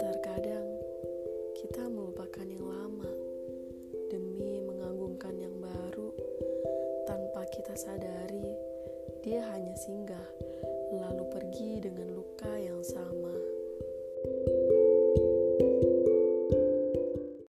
Terkadang kita melupakan yang lama demi mengagungkan yang baru. Tanpa kita sadari dia hanya singgah.